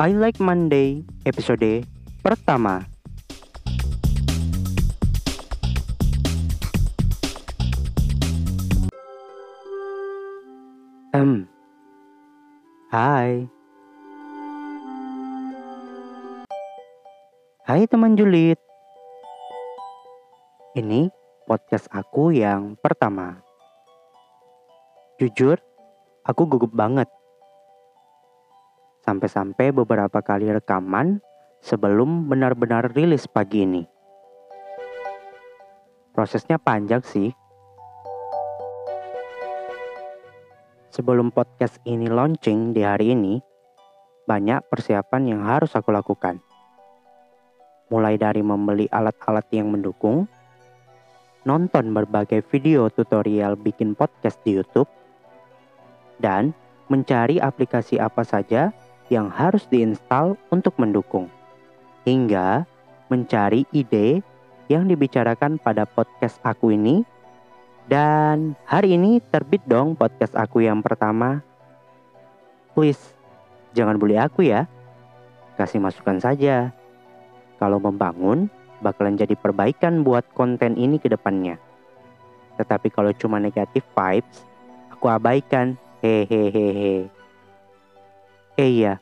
I Like Monday episode pertama. Hmm. Hai. Hai teman julid. Ini podcast aku yang pertama. Jujur, aku gugup banget. Sampai-sampai beberapa kali rekaman sebelum benar-benar rilis pagi ini. Prosesnya panjang sih. Sebelum podcast ini launching di hari ini, banyak persiapan yang harus aku lakukan. Mulai dari membeli alat-alat yang mendukung, nonton berbagai video tutorial bikin podcast di YouTube, dan mencari aplikasi apa saja yang harus diinstal untuk mendukung, hingga mencari ide yang dibicarakan pada podcast aku ini. Dan hari ini terbit dong podcast aku yang pertama. Please, jangan bully aku ya. Kasih masukan saja. Kalau membangun, bakalan jadi perbaikan buat konten ini ke depannya. Tetapi kalau cuma negatif vibes, aku abaikan. Hehehehe. Eh iya,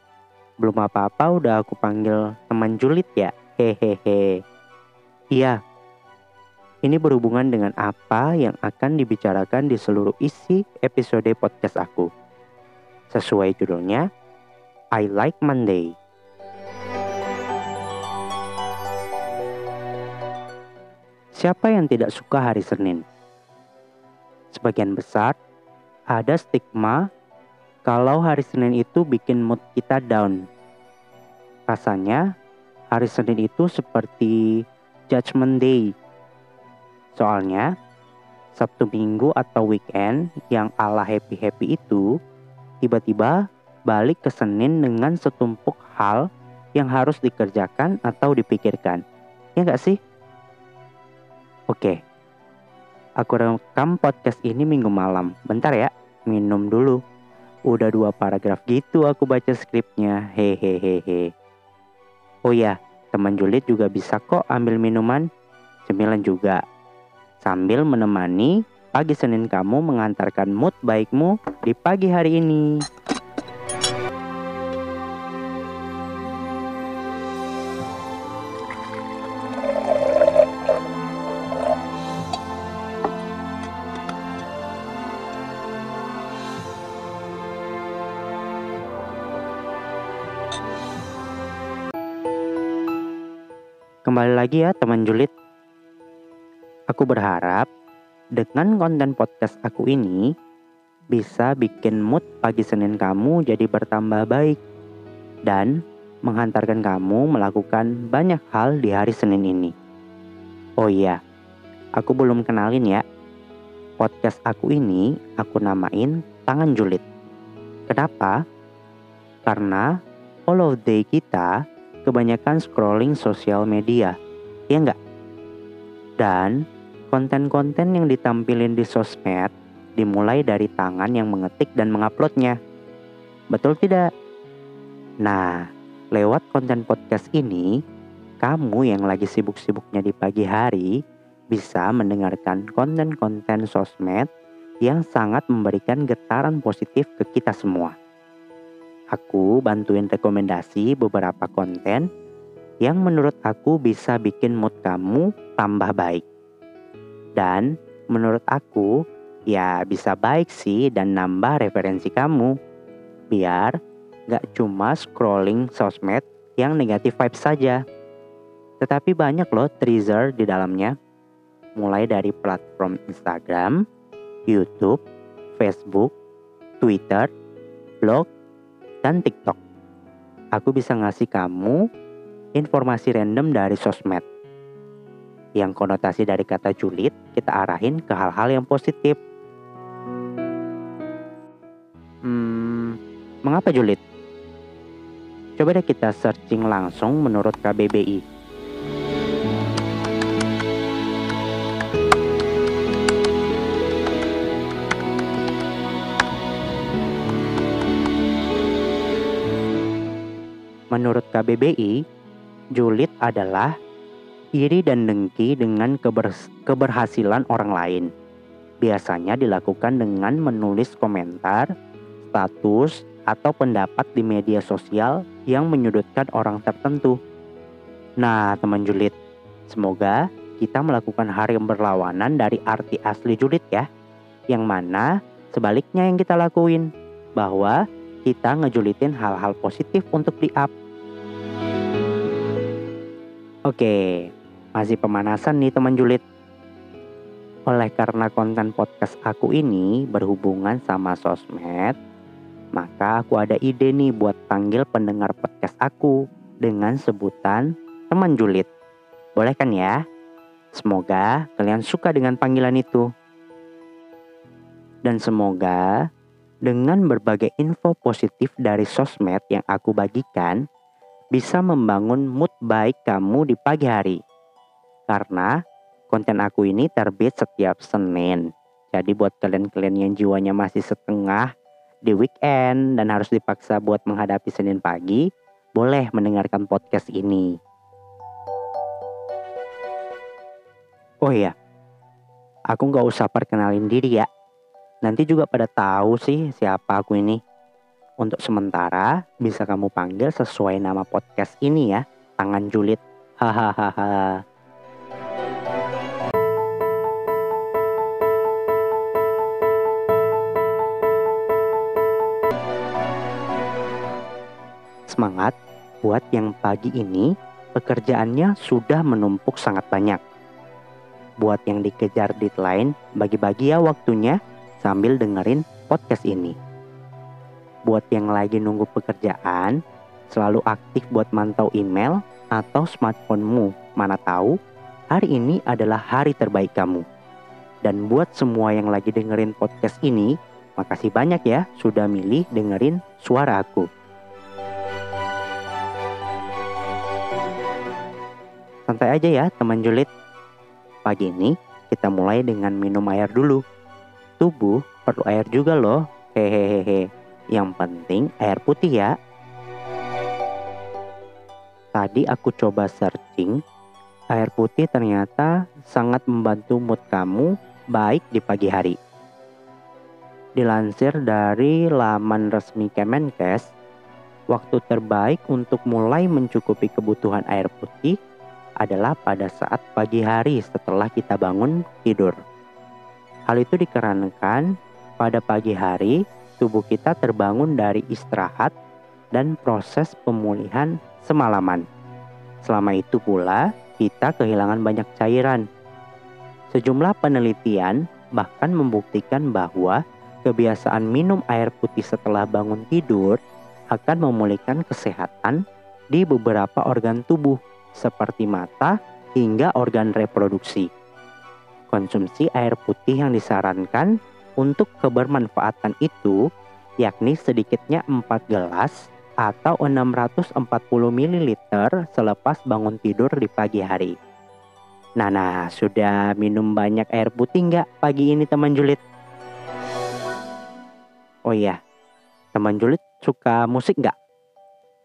belum apa-apa udah aku panggil teman julid ya. Hehehe. Iya, ini berhubungan dengan apa yang akan dibicarakan di seluruh isi episode podcast aku. Sesuai judulnya, I Like Monday. Siapa yang tidak suka hari Senin? Sebagian besar ada stigma kalau hari Senin itu bikin mood kita down. Rasanya hari Senin itu seperti Judgment Day. Soalnya Sabtu Minggu atau weekend yang ala happy-happy itu tiba-tiba balik ke Senin dengan setumpuk hal yang harus dikerjakan atau dipikirkan. Ya nggak sih? Oke, aku rekam podcast ini minggu malam. Bentar ya, minum dulu. Udah dua paragraf gitu aku baca skripnya. Hehehehe. Oh ya, teman julid juga bisa kok ambil minuman. Cemilan juga. Sambil menemani pagi Senin kamu mengantarkan mood baikmu di pagi hari ini. Lagi ya teman julid. Aku berharap dengan konten podcast aku ini bisa bikin mood pagi Senin kamu jadi bertambah baik dan menghantarkan kamu melakukan banyak hal di hari Senin ini. Oh iya, aku belum kenalin ya. Podcast aku ini aku namain Tangan Julid. Kenapa? Karena all of day kita kebanyakan scrolling sosial media, ya enggak? Dan konten-konten yang ditampilin di sosmed dimulai dari tangan yang mengetik dan menguploadnya. Betul tidak? Nah, lewat konten podcast ini, kamu yang lagi sibuk-sibuknya di pagi hari bisa mendengarkan konten-konten sosmed yang sangat memberikan getaran positif ke kita semua. Aku bantuin rekomendasi beberapa konten yang menurut aku bisa bikin mood kamu tambah baik. Dan menurut aku ya bisa baik sih dan nambah referensi kamu. Biar gak cuma scrolling sosmed yang negatif vibes saja. Tetapi banyak loh teaser di dalamnya. Mulai dari platform Instagram, YouTube, Facebook, Twitter, blog, dan TikTok. Aku bisa ngasih kamu informasi random dari sosmed. Yang konotasi dari kata julid kita arahin ke hal-hal yang positif. Hmm, mengapa julid? Coba deh kita searching langsung menurut KBBI. Menurut KBBI, julid adalah iri dan dengki dengan keber keberhasilan orang lain. Biasanya dilakukan dengan menulis komentar, status, atau pendapat di media sosial yang menyudutkan orang tertentu. Nah, teman julid, semoga kita melakukan hal yang berlawanan dari arti asli julid ya. Yang mana sebaliknya yang kita lakuin, bahwa kita ngejulitin hal-hal positif untuk di-up. Oke, masih pemanasan nih teman julid. Oleh karena konten podcast aku ini berhubungan sama sosmed, maka aku ada ide nih buat panggil pendengar podcast aku dengan sebutan teman julid. Boleh kan ya? Semoga kalian suka dengan panggilan itu. Dan semoga dengan berbagai info positif dari sosmed yang aku bagikan bisa membangun mood baik kamu di pagi hari. Karena konten aku ini terbit setiap Senin. Jadi buat kalian-kalian yang jiwanya masih setengah di weekend dan harus dipaksa buat menghadapi Senin pagi, boleh mendengarkan podcast ini. Oh iya, aku nggak usah perkenalin diri ya. Nanti juga pada tahu sih siapa aku ini. Untuk sementara bisa kamu panggil sesuai nama podcast ini ya, Tangan Julid. Hahaha. semangat buat yang pagi ini pekerjaannya sudah menumpuk sangat banyak. Buat yang dikejar deadline, bagi-bagi ya waktunya sambil dengerin podcast ini. Buat yang lagi nunggu pekerjaan, selalu aktif buat mantau email atau smartphonemu. Mana tahu hari ini adalah hari terbaik kamu. Dan buat semua yang lagi dengerin podcast ini, makasih banyak ya sudah milih dengerin suara aku. Santai aja ya teman julid. Pagi ini kita mulai dengan minum air dulu. Tubuh perlu air juga loh. Hehehe. Yang penting air putih ya. Tadi aku coba searching, air putih ternyata sangat membantu mood kamu baik di pagi hari. Dilansir dari laman resmi Kemenkes, waktu terbaik untuk mulai mencukupi kebutuhan air putih adalah pada saat pagi hari setelah kita bangun tidur. Hal itu dikarenakan pada pagi hari tubuh kita terbangun dari istirahat dan proses pemulihan semalaman. Selama itu pula kita kehilangan banyak cairan. Sejumlah penelitian bahkan membuktikan bahwa kebiasaan minum air putih setelah bangun tidur akan memulihkan kesehatan di beberapa organ tubuh seperti mata hingga organ reproduksi. Konsumsi air putih yang disarankan untuk kebermanfaatan itu yakni sedikitnya 4 gelas atau 640 ml selepas bangun tidur di pagi hari. Nah, nah, sudah minum banyak air putih nggak pagi ini teman julid? Oh iya, teman julid suka musik nggak?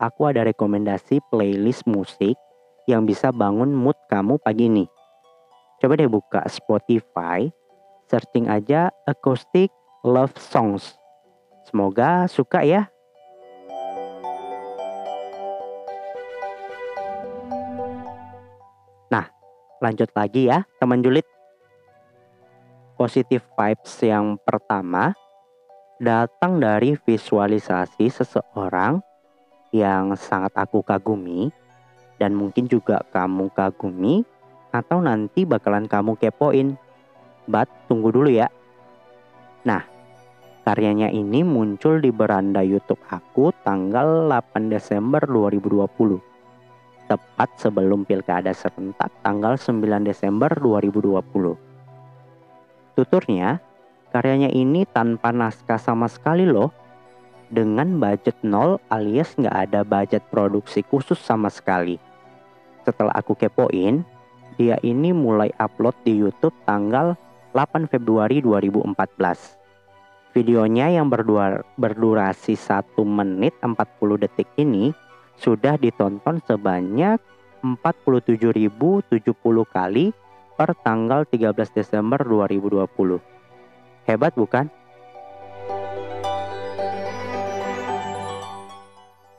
Aku ada rekomendasi playlist musik yang bisa bangun mood kamu pagi ini. Coba deh buka Spotify, searching aja acoustic love songs. Semoga suka ya. Nah, lanjut lagi ya teman julid. Positive vibes yang pertama datang dari visualisasi seseorang yang sangat aku kagumi dan mungkin juga kamu kagumi atau nanti bakalan kamu kepoin. But tunggu dulu ya. Nah, karyanya ini muncul di beranda YouTube aku tanggal 8 Desember 2020. Tepat sebelum pilkada serentak tanggal 9 Desember 2020. Tuturnya, karyanya ini tanpa naskah sama sekali loh dengan budget nol alias nggak ada budget produksi khusus sama sekali. Setelah aku kepoin, dia ini mulai upload di YouTube tanggal 8 Februari 2014. Videonya yang berdua, berdurasi 1 menit 40 detik ini sudah ditonton sebanyak 47.070 kali per tanggal 13 Desember 2020. Hebat bukan?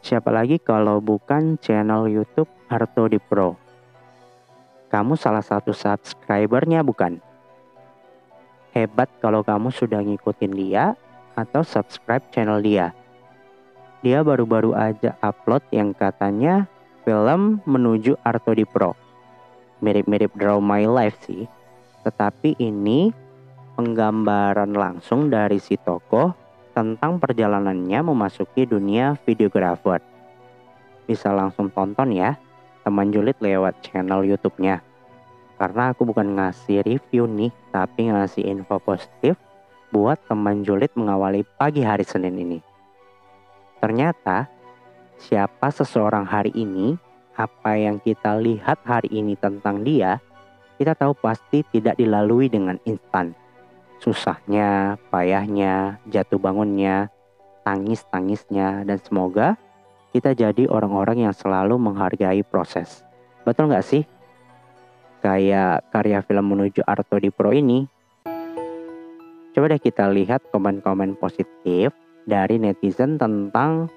Siapa lagi kalau bukan channel YouTube Arto di Pro? Kamu salah satu subscribernya bukan? Hebat kalau kamu sudah ngikutin dia atau subscribe channel dia. Dia baru-baru aja upload yang katanya film menuju Arto di Pro. Mirip-mirip Draw My Life sih. Tetapi ini penggambaran langsung dari si tokoh tentang perjalanannya memasuki dunia videografer. Bisa langsung tonton ya, teman julid lewat channel YouTube-nya. Karena aku bukan ngasih review nih, tapi ngasih info positif buat teman julid mengawali pagi hari Senin ini. Ternyata, siapa seseorang hari ini, apa yang kita lihat hari ini tentang dia, kita tahu pasti tidak dilalui dengan instan susahnya, payahnya, jatuh bangunnya, tangis-tangisnya, dan semoga kita jadi orang-orang yang selalu menghargai proses. Betul nggak sih? Kayak karya film menuju Arto di Pro ini. Coba deh kita lihat komen-komen positif dari netizen tentang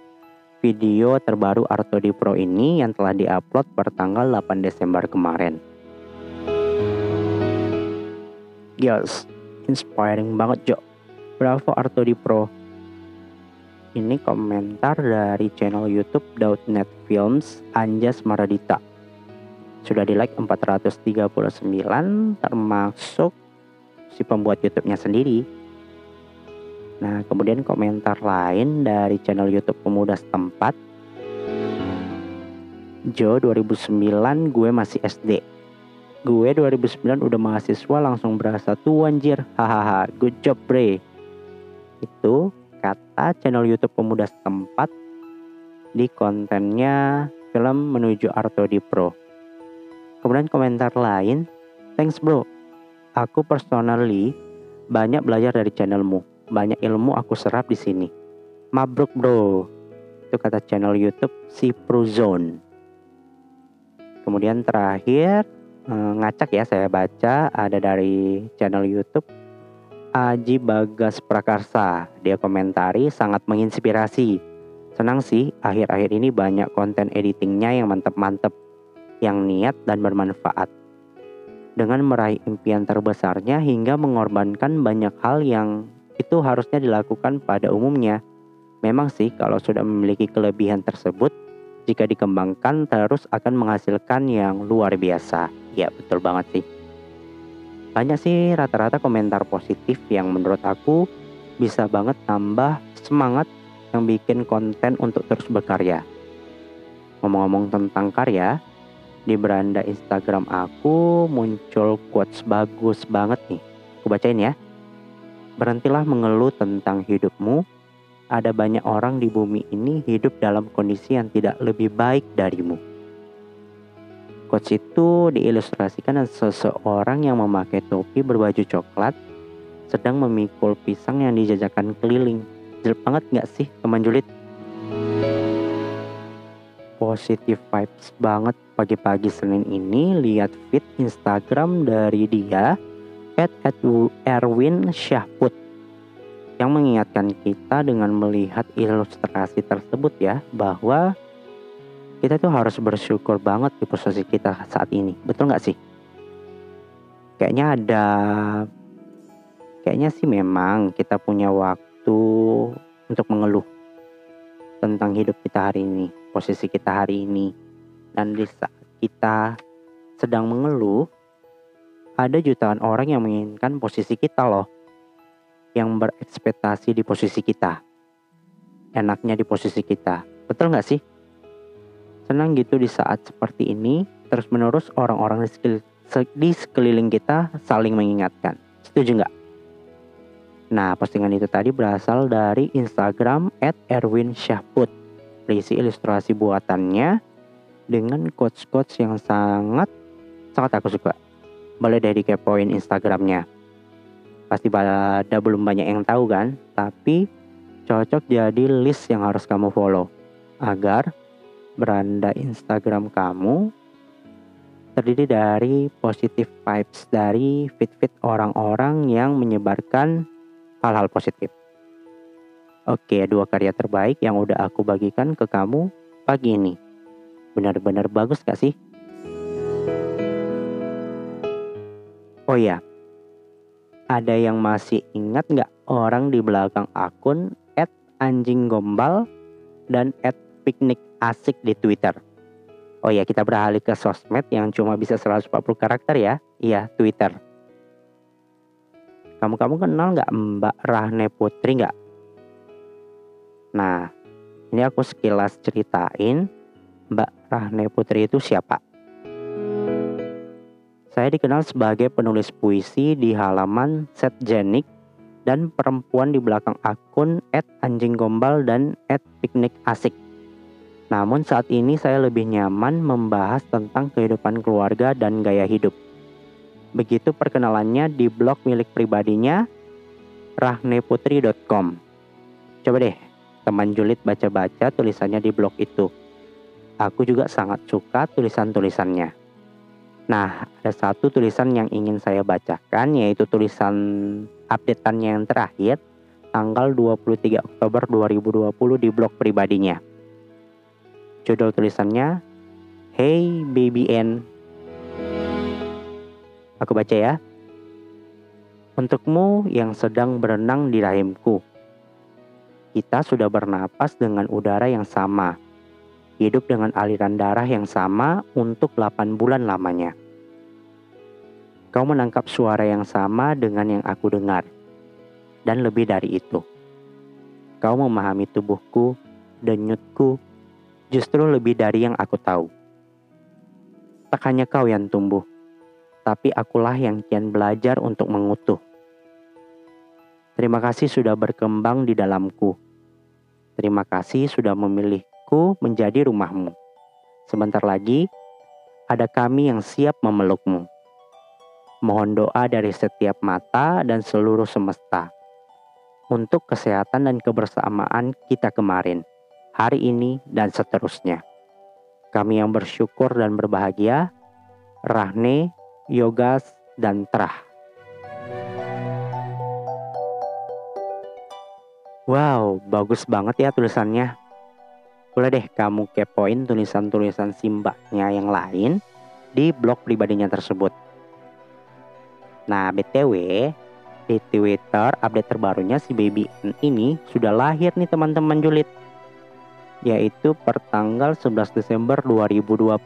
video terbaru Arto di Pro ini yang telah diupload per tanggal 8 Desember kemarin. Yes, inspiring banget Jo. Bravo Arto di Pro. Ini komentar dari channel YouTube Daud.net Films Anjas Maradita. Sudah di like 439 termasuk si pembuat YouTube-nya sendiri. Nah, kemudian komentar lain dari channel YouTube pemuda setempat. Jo 2009 gue masih SD Gue 2009 udah mahasiswa langsung berasa tua anjir. Hahaha, good job bre. Itu kata channel YouTube pemuda setempat di kontennya film menuju Arto di Pro. Kemudian komentar lain, thanks bro. Aku personally banyak belajar dari channelmu. Banyak ilmu aku serap di sini. Mabruk bro. Itu kata channel YouTube si Prozone. Kemudian terakhir Eh, ngacak ya saya baca ada dari channel YouTube Aji Bagas Prakarsa. Dia komentari sangat menginspirasi. Senang sih akhir-akhir ini banyak konten editingnya yang mantep-mantep, yang niat dan bermanfaat. Dengan meraih impian terbesarnya hingga mengorbankan banyak hal yang itu harusnya dilakukan pada umumnya. Memang sih kalau sudah memiliki kelebihan tersebut, jika dikembangkan terus akan menghasilkan yang luar biasa. Ya betul banget sih. Banyak sih rata-rata komentar positif yang menurut aku bisa banget tambah semangat yang bikin konten untuk terus berkarya. Ngomong-ngomong tentang karya, di beranda Instagram aku muncul quotes bagus banget nih. Aku bacain ya. Berhentilah mengeluh tentang hidupmu ada banyak orang di bumi ini hidup dalam kondisi yang tidak lebih baik darimu. Quotes itu diilustrasikan seseorang yang memakai topi berbaju coklat sedang memikul pisang yang dijajakan keliling. Jelek banget gak sih teman julid? Positive vibes banget pagi-pagi Senin ini lihat feed Instagram dari dia at Erwin Syahput yang mengingatkan kita dengan melihat ilustrasi tersebut ya bahwa kita tuh harus bersyukur banget di posisi kita saat ini. Betul nggak sih? Kayaknya ada kayaknya sih memang kita punya waktu untuk mengeluh tentang hidup kita hari ini posisi kita hari ini dan di saat kita sedang mengeluh ada jutaan orang yang menginginkan posisi kita loh yang berekspektasi di posisi kita. Enaknya di posisi kita. Betul nggak sih? Senang gitu di saat seperti ini, terus menerus orang-orang di sekeliling kita saling mengingatkan. Setuju nggak? Nah, postingan itu tadi berasal dari Instagram at Erwin Syahput. Berisi ilustrasi buatannya dengan quotes-quotes yang sangat sangat aku suka. Boleh deh dikepoin Instagramnya pasti pada belum banyak yang tahu kan tapi cocok jadi list yang harus kamu follow agar beranda Instagram kamu terdiri dari positive vibes dari fit-fit orang-orang yang menyebarkan hal-hal positif. Oke, dua karya terbaik yang udah aku bagikan ke kamu pagi ini. Benar-benar bagus gak sih? Oh ya, ada yang masih ingat gak orang di belakang akun at anjing gombal dan at piknik asik di Twitter? Oh ya, kita beralih ke sosmed yang cuma bisa 140 karakter ya. Iya, Twitter. Kamu-kamu kenal nggak Mbak Rahne Putri nggak? Nah, ini aku sekilas ceritain Mbak Rahne Putri itu siapa. Saya dikenal sebagai penulis puisi di halaman Set Jenik dan perempuan di belakang akun @anjing gombal dan @piknik asik. Namun saat ini saya lebih nyaman membahas tentang kehidupan keluarga dan gaya hidup. Begitu perkenalannya di blog milik pribadinya rahneputri.com. Coba deh teman julid baca-baca tulisannya di blog itu. Aku juga sangat suka tulisan-tulisannya. Nah, ada satu tulisan yang ingin saya bacakan yaitu tulisan updateannya yang terakhir tanggal 23 Oktober 2020 di blog pribadinya. Judul tulisannya Hey Baby N. Aku baca ya. Untukmu yang sedang berenang di rahimku. Kita sudah bernapas dengan udara yang sama. Hidup dengan aliran darah yang sama untuk 8 bulan lamanya. Kau menangkap suara yang sama dengan yang aku dengar. Dan lebih dari itu. Kau memahami tubuhku, denyutku, justru lebih dari yang aku tahu. Tak hanya kau yang tumbuh, tapi akulah yang kian belajar untuk mengutuh. Terima kasih sudah berkembang di dalamku. Terima kasih sudah memilihku menjadi rumahmu. Sebentar lagi, ada kami yang siap memelukmu. Mohon doa dari setiap mata dan seluruh semesta untuk kesehatan dan kebersamaan kita kemarin hari ini, dan seterusnya. Kami yang bersyukur dan berbahagia, Rahne, Yogas, dan Terah. Wow, bagus banget ya tulisannya. Boleh deh kamu kepoin tulisan-tulisan simbaknya yang lain di blog pribadinya tersebut. Nah, BTW, di Twitter update terbarunya si Baby ini sudah lahir nih teman-teman julid yaitu pertanggal 11 Desember 2020.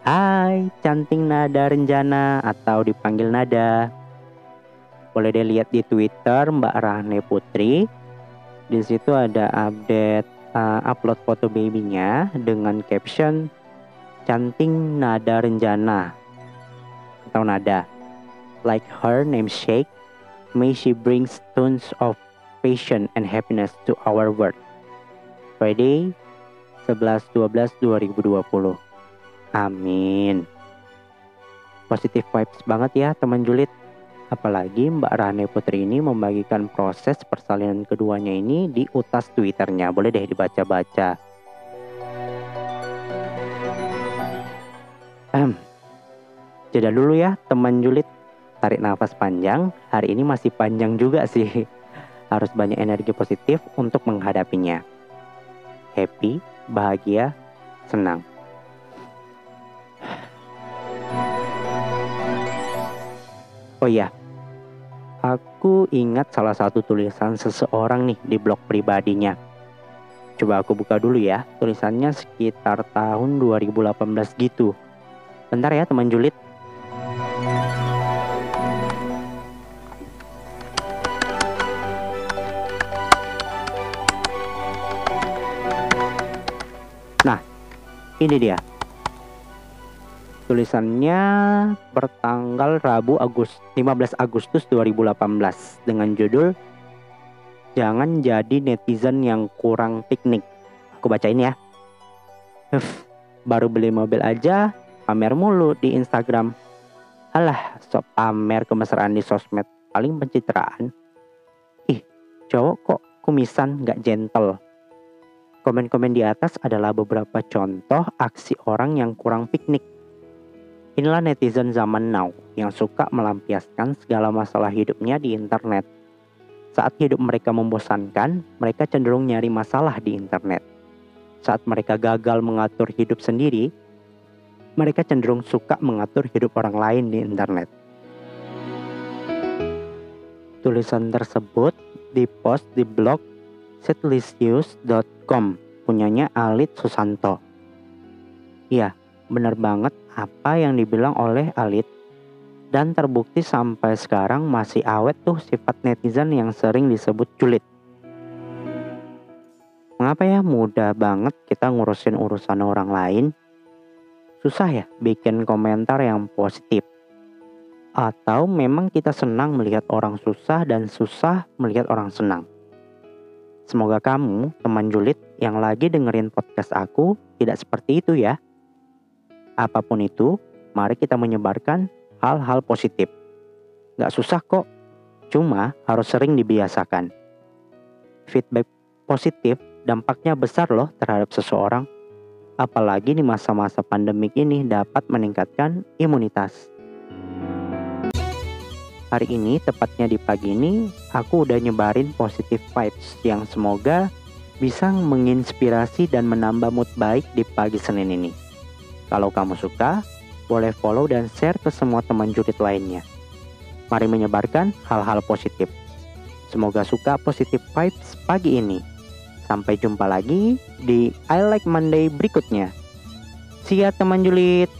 Hai, cantik Nada Renjana atau dipanggil Nada. Boleh dilihat di Twitter Mbak Rahne Putri. Di situ ada update uh, upload foto babynya dengan caption cantik Nada Renjana atau Nada. Like her namesake, may she brings tons of passion and happiness to our world. Friday 11-12-2020. Amin. Positif vibes banget ya teman julid. Apalagi Mbak Rane Putri ini membagikan proses persalinan keduanya ini di utas Twitternya. Boleh deh dibaca-baca. Um, jeda dulu ya teman julid. Tarik nafas panjang. Hari ini masih panjang juga sih. Harus banyak energi positif untuk menghadapinya happy, bahagia, senang. Oh iya, aku ingat salah satu tulisan seseorang nih di blog pribadinya. Coba aku buka dulu ya, tulisannya sekitar tahun 2018 gitu. Bentar ya teman julid. Ini dia. Tulisannya bertanggal Rabu Agustus 15 Agustus 2018 dengan judul Jangan jadi netizen yang kurang piknik. Aku bacain ya. Huff, baru beli mobil aja pamer mulu di Instagram. Alah, sok pamer kemesraan di sosmed, paling pencitraan. Ih, cowok kok kumisan gak gentle. Komen-komen di atas adalah beberapa contoh aksi orang yang kurang piknik. Inilah netizen zaman now yang suka melampiaskan segala masalah hidupnya di internet. Saat hidup mereka membosankan, mereka cenderung nyari masalah di internet. Saat mereka gagal mengatur hidup sendiri, mereka cenderung suka mengatur hidup orang lain di internet. Tulisan tersebut dipost di blog setlistnews.com punyanya Alit Susanto. Iya, benar banget apa yang dibilang oleh Alit dan terbukti sampai sekarang masih awet tuh sifat netizen yang sering disebut julid. Mengapa ya mudah banget kita ngurusin urusan orang lain? Susah ya bikin komentar yang positif. Atau memang kita senang melihat orang susah dan susah melihat orang senang. Semoga kamu, teman julid yang lagi dengerin podcast aku, tidak seperti itu ya. Apa pun itu, mari kita menyebarkan hal-hal positif. Gak susah kok, cuma harus sering dibiasakan. Feedback positif dampaknya besar loh terhadap seseorang. Apalagi di masa-masa pandemik ini dapat meningkatkan imunitas. Hari ini, tepatnya di pagi ini, aku udah nyebarin positive vibes yang semoga bisa menginspirasi dan menambah mood baik di pagi Senin ini. Kalau kamu suka, boleh follow dan share ke semua teman julid lainnya. Mari menyebarkan hal-hal positif. Semoga suka positive vibes pagi ini. Sampai jumpa lagi di I Like Monday berikutnya. See ya teman julid.